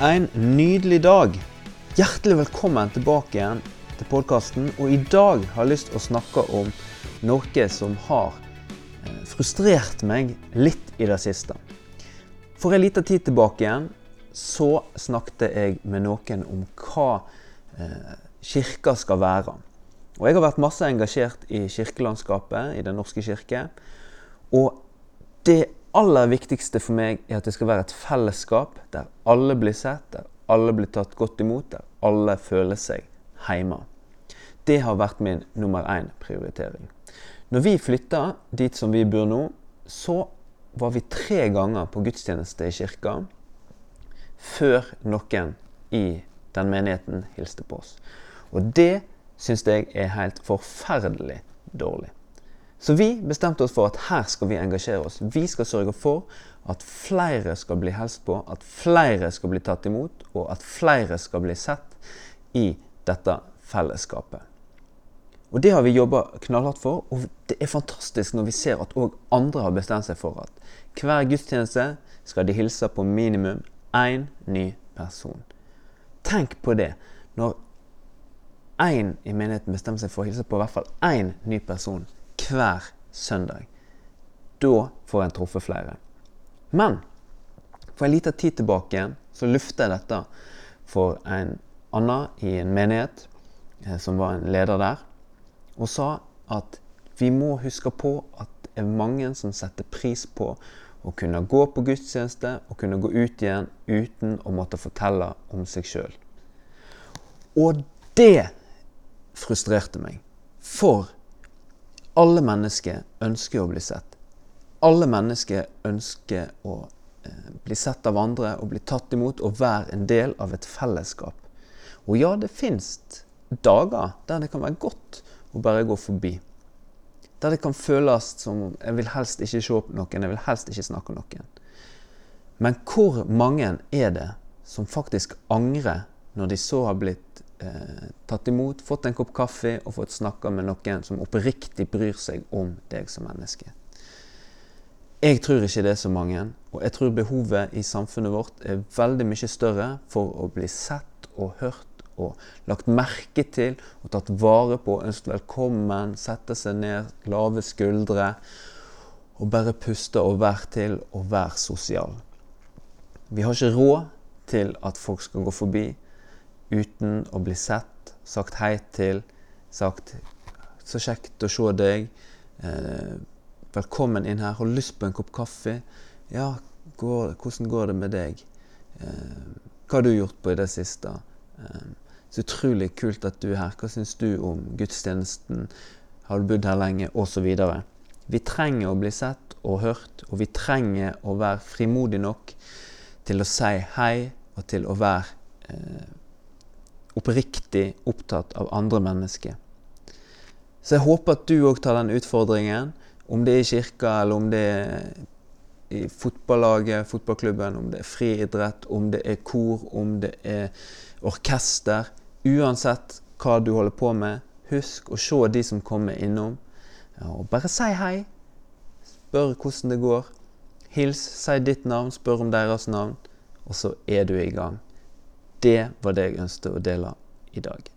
en nydelig dag. Hjertelig velkommen tilbake igjen til podkasten. Og i dag har jeg lyst til å snakke om noe som har eh, frustrert meg litt i det siste. For en liten tid tilbake igjen så snakket jeg med noen om hva eh, kirka skal være. Og jeg har vært masse engasjert i kirkelandskapet i Den norske kirke. Og det aller viktigste for meg er at det skal være et fellesskap der alle blir sett, der alle blir tatt godt imot, der alle føler seg hjemme. Det har vært min nummer én prioritering. Når vi flytta dit som vi bor nå, så var vi tre ganger på gudstjeneste i kirka før noen i den menigheten hilste på oss. Og det syns jeg er helt forferdelig dårlig. Så vi bestemte oss for at her skal vi engasjere oss. Vi skal sørge for at flere skal bli helst på, at flere skal bli tatt imot, og at flere skal bli sett i dette fellesskapet. Og Det har vi jobba knallhardt for, og det er fantastisk når vi ser at òg andre har bestemt seg for at hver gudstjeneste skal de hilse på minimum én ny person. Tenk på det. Når én i menigheten bestemmer seg for å hilse på i hvert fall én ny person hver søndag. Da får en truffet flere. Men for en liten tid tilbake så lufta jeg dette for en annen i en menighet eh, som var en leder der, og sa at vi må huske på at det er mange som setter pris på å kunne gå på gudstjeneste og kunne gå ut igjen uten å måtte fortelle om seg sjøl. Og det frustrerte meg. For alle mennesker ønsker å bli sett. Alle mennesker ønsker å eh, bli sett av andre og bli tatt imot og være en del av et fellesskap. Og ja, det fins dager der det kan være godt å bare gå forbi. Der det kan føles som om jeg vil helst ikke se på noen, jeg vil helst ikke snakke med noen. Men hvor mange er det som faktisk angrer når de så har blitt eh, tatt imot, fått en kopp kaffe og fått snakka med noen som oppriktig bryr seg om deg som menneske. Jeg tror ikke det er så mange, og jeg tror behovet i samfunnet vårt er veldig mye større for å bli sett og hørt og lagt merke til og tatt vare på, ønsket velkommen, sette seg ned, lave skuldre og bare puste og være til og være sosial. Vi har ikke råd til at folk skal gå forbi uten å bli sett, sagt hei til, sagt 'Så kjekt å se deg', eh, 'Velkommen inn her. Har lyst på en kopp kaffe?' 'Ja, går, hvordan går det med deg?' Eh, 'Hva har du gjort på i det siste?' Eh, 'Så utrolig kult at du er her. Hva syns du om gudstjenesten?' 'Har du bodd her lenge?' osv. Vi trenger å bli sett og hørt, og vi trenger å være frimodige nok til å si hei og til å være eh, oppriktig opptatt av andre mennesker. Så jeg håper at du òg tar den utfordringen, om det er i kirka, eller om det er i fotballaget, fotballklubben, om det er friidrett, om det er kor, om det er orkester. Uansett hva du holder på med, husk å se de som kommer innom. Og bare si hei. Spør hvordan det går. Hils, si ditt navn, spør om deres navn, og så er du i gang. Det var det jeg ønsket å dele i dag.